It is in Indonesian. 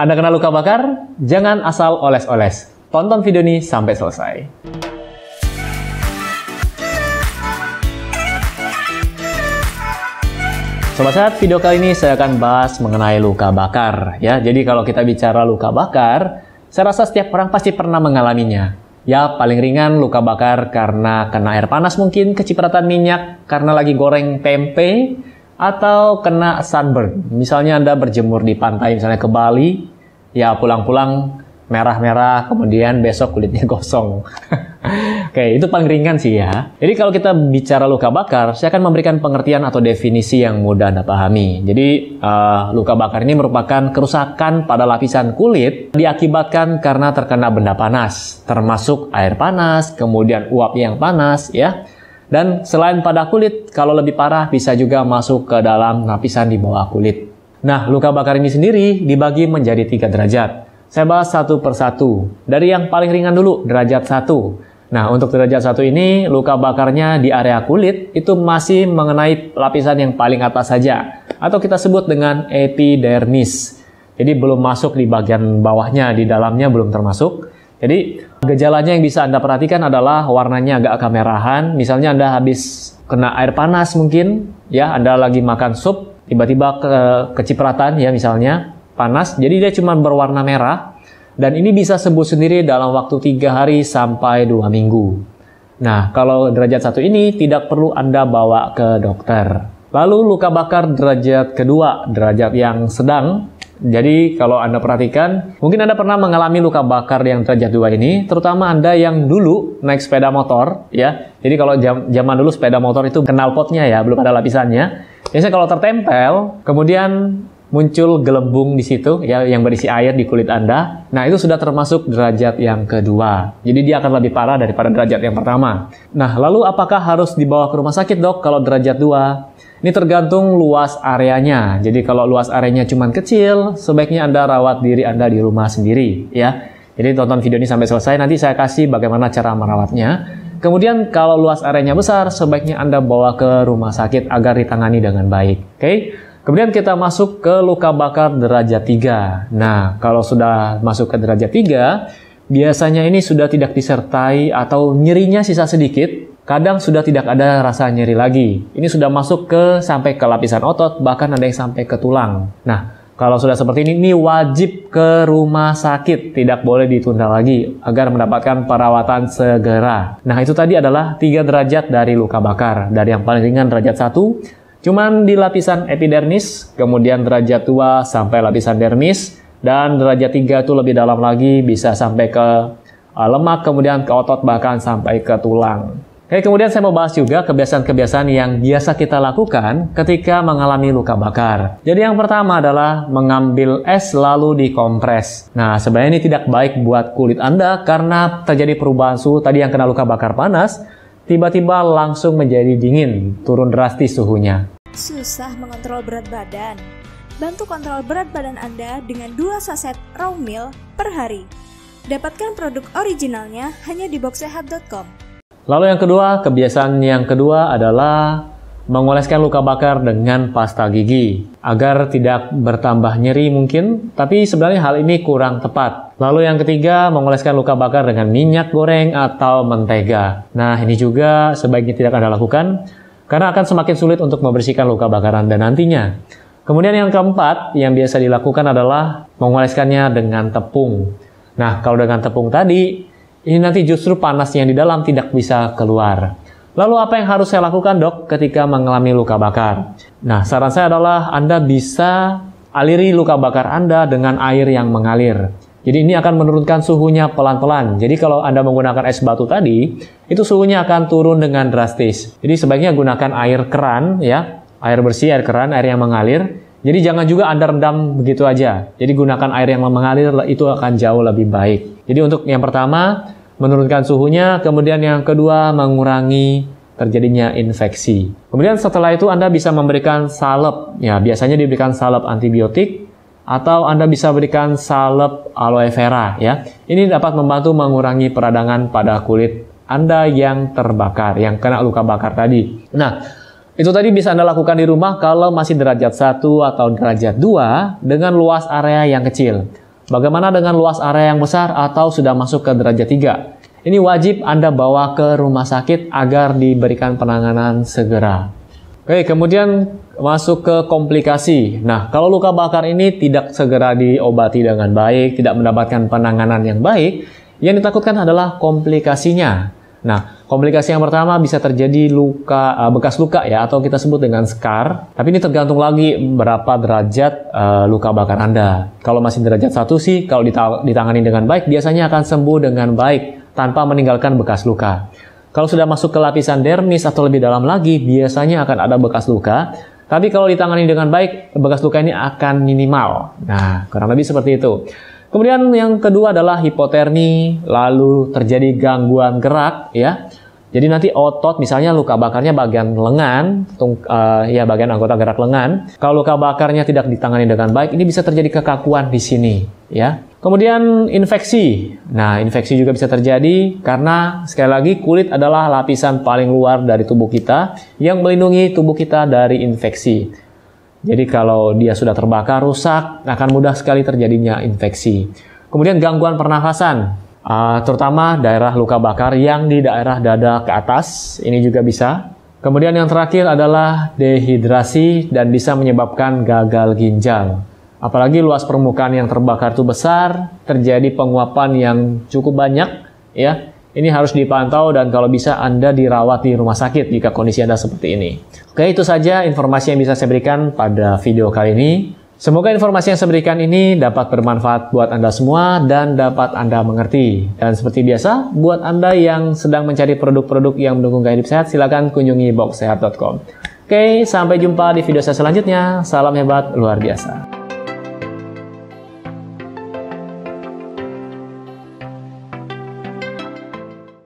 Anda kena luka bakar? Jangan asal oles-oles. Tonton video ini sampai selesai. Sobat Sehat, video kali ini saya akan bahas mengenai luka bakar. Ya, jadi kalau kita bicara luka bakar, saya rasa setiap orang pasti pernah mengalaminya. Ya, paling ringan luka bakar karena kena air panas mungkin, kecipratan minyak karena lagi goreng tempe, atau kena sunburn. Misalnya Anda berjemur di pantai, misalnya ke Bali, ya pulang-pulang merah-merah, kemudian besok kulitnya gosong. Oke, itu paling ringan sih ya. Jadi kalau kita bicara luka bakar, saya akan memberikan pengertian atau definisi yang mudah Anda pahami. Jadi uh, luka bakar ini merupakan kerusakan pada lapisan kulit diakibatkan karena terkena benda panas, termasuk air panas, kemudian uap yang panas ya. Dan selain pada kulit, kalau lebih parah bisa juga masuk ke dalam lapisan di bawah kulit. Nah, luka bakar ini sendiri dibagi menjadi tiga derajat. Saya bahas satu persatu. Dari yang paling ringan dulu, derajat satu. Nah, untuk derajat satu ini, luka bakarnya di area kulit itu masih mengenai lapisan yang paling atas saja. Atau kita sebut dengan epidermis. Jadi belum masuk di bagian bawahnya, di dalamnya belum termasuk. Jadi gejalanya yang bisa Anda perhatikan adalah warnanya agak kemerahan. Misalnya Anda habis kena air panas mungkin, ya Anda lagi makan sup, tiba-tiba ke kecipratan ya misalnya, panas, jadi dia cuma berwarna merah, dan ini bisa sembuh sendiri dalam waktu tiga hari sampai dua minggu. Nah, kalau derajat satu ini tidak perlu Anda bawa ke dokter. Lalu luka bakar derajat kedua, derajat yang sedang. Jadi kalau Anda perhatikan, mungkin Anda pernah mengalami luka bakar yang derajat dua ini, terutama Anda yang dulu naik sepeda motor, ya. Jadi kalau zaman dulu sepeda motor itu kenal potnya ya, belum ada lapisannya. Biasanya kalau tertempel, kemudian muncul gelembung di situ ya yang berisi air di kulit Anda. Nah, itu sudah termasuk derajat yang kedua. Jadi dia akan lebih parah daripada derajat yang pertama. Nah, lalu apakah harus dibawa ke rumah sakit, Dok, kalau derajat 2? Ini tergantung luas areanya. Jadi kalau luas areanya cuma kecil, sebaiknya Anda rawat diri Anda di rumah sendiri ya. Jadi tonton video ini sampai selesai, nanti saya kasih bagaimana cara merawatnya. Kemudian kalau luas areanya besar, sebaiknya Anda bawa ke rumah sakit agar ditangani dengan baik. Oke? Okay? Kemudian kita masuk ke luka bakar derajat 3. Nah, kalau sudah masuk ke derajat 3, biasanya ini sudah tidak disertai atau nyerinya sisa sedikit, kadang sudah tidak ada rasa nyeri lagi. Ini sudah masuk ke sampai ke lapisan otot, bahkan ada yang sampai ke tulang. Nah, kalau sudah seperti ini, ini wajib ke rumah sakit, tidak boleh ditunda lagi agar mendapatkan perawatan segera. Nah, itu tadi adalah tiga derajat dari luka bakar. Dari yang paling ringan derajat 1, Cuman di lapisan epidermis, kemudian derajat 2 sampai lapisan dermis, dan derajat 3 itu lebih dalam lagi, bisa sampai ke uh, lemak, kemudian ke otot, bahkan sampai ke tulang. Oke, kemudian saya mau bahas juga kebiasaan-kebiasaan yang biasa kita lakukan ketika mengalami luka bakar. Jadi yang pertama adalah mengambil es lalu dikompres. Nah, sebenarnya ini tidak baik buat kulit Anda karena terjadi perubahan suhu tadi yang kena luka bakar panas, tiba-tiba langsung menjadi dingin, turun drastis suhunya. Susah mengontrol berat badan? Bantu kontrol berat badan Anda dengan 2 saset raw meal per hari. Dapatkan produk originalnya hanya di boxsehat.com. Lalu yang kedua, kebiasaan yang kedua adalah mengoleskan luka bakar dengan pasta gigi agar tidak bertambah nyeri mungkin, tapi sebenarnya hal ini kurang tepat. Lalu yang ketiga, mengoleskan luka bakar dengan minyak goreng atau mentega. Nah, ini juga sebaiknya tidak Anda lakukan karena akan semakin sulit untuk membersihkan luka bakar Anda nantinya. Kemudian yang keempat, yang biasa dilakukan adalah mengoleskannya dengan tepung. Nah, kalau dengan tepung tadi, ini nanti justru panasnya di dalam tidak bisa keluar. Lalu apa yang harus saya lakukan dok ketika mengalami luka bakar? Nah, saran saya adalah Anda bisa aliri luka bakar Anda dengan air yang mengalir. Jadi ini akan menurunkan suhunya pelan-pelan. Jadi kalau Anda menggunakan es batu tadi, itu suhunya akan turun dengan drastis. Jadi sebaiknya gunakan air keran ya, air bersih, air keran, air yang mengalir. Jadi jangan juga Anda rendam begitu aja. Jadi gunakan air yang mengalir itu akan jauh lebih baik. Jadi untuk yang pertama, menurunkan suhunya, kemudian yang kedua mengurangi terjadinya infeksi. Kemudian setelah itu Anda bisa memberikan salep, ya biasanya diberikan salep antibiotik atau Anda bisa berikan salep aloe vera ya. Ini dapat membantu mengurangi peradangan pada kulit Anda yang terbakar, yang kena luka bakar tadi. Nah, itu tadi bisa Anda lakukan di rumah kalau masih derajat 1 atau derajat 2 dengan luas area yang kecil. Bagaimana dengan luas area yang besar atau sudah masuk ke derajat 3? Ini wajib Anda bawa ke rumah sakit agar diberikan penanganan segera. Oke, kemudian masuk ke komplikasi. Nah, kalau luka bakar ini tidak segera diobati dengan baik, tidak mendapatkan penanganan yang baik, yang ditakutkan adalah komplikasinya. Nah, komplikasi yang pertama bisa terjadi luka uh, bekas luka ya atau kita sebut dengan scar. Tapi ini tergantung lagi berapa derajat uh, luka bakar Anda. Kalau masih derajat satu sih kalau ditangani dengan baik biasanya akan sembuh dengan baik tanpa meninggalkan bekas luka. Kalau sudah masuk ke lapisan dermis atau lebih dalam lagi, biasanya akan ada bekas luka. Tapi kalau ditangani dengan baik, bekas luka ini akan minimal. Nah, kurang lebih seperti itu. Kemudian yang kedua adalah hipotermi, lalu terjadi gangguan gerak ya. Jadi nanti otot misalnya luka bakarnya bagian lengan, tung, uh, ya bagian anggota gerak lengan. Kalau luka bakarnya tidak ditangani dengan baik, ini bisa terjadi kekakuan di sini ya. Kemudian infeksi. Nah, infeksi juga bisa terjadi karena sekali lagi kulit adalah lapisan paling luar dari tubuh kita yang melindungi tubuh kita dari infeksi. Jadi kalau dia sudah terbakar, rusak, akan mudah sekali terjadinya infeksi. Kemudian gangguan pernafasan, uh, terutama daerah luka bakar yang di daerah dada ke atas, ini juga bisa. Kemudian yang terakhir adalah dehidrasi dan bisa menyebabkan gagal ginjal. Apalagi luas permukaan yang terbakar itu besar, terjadi penguapan yang cukup banyak, ya ini harus dipantau dan kalau bisa Anda dirawat di rumah sakit jika kondisi Anda seperti ini. Oke, itu saja informasi yang bisa saya berikan pada video kali ini. Semoga informasi yang saya berikan ini dapat bermanfaat buat Anda semua dan dapat Anda mengerti. Dan seperti biasa, buat Anda yang sedang mencari produk-produk yang mendukung gaya hidup sehat, silakan kunjungi boxsehat.com. Oke, sampai jumpa di video saya selanjutnya. Salam hebat luar biasa.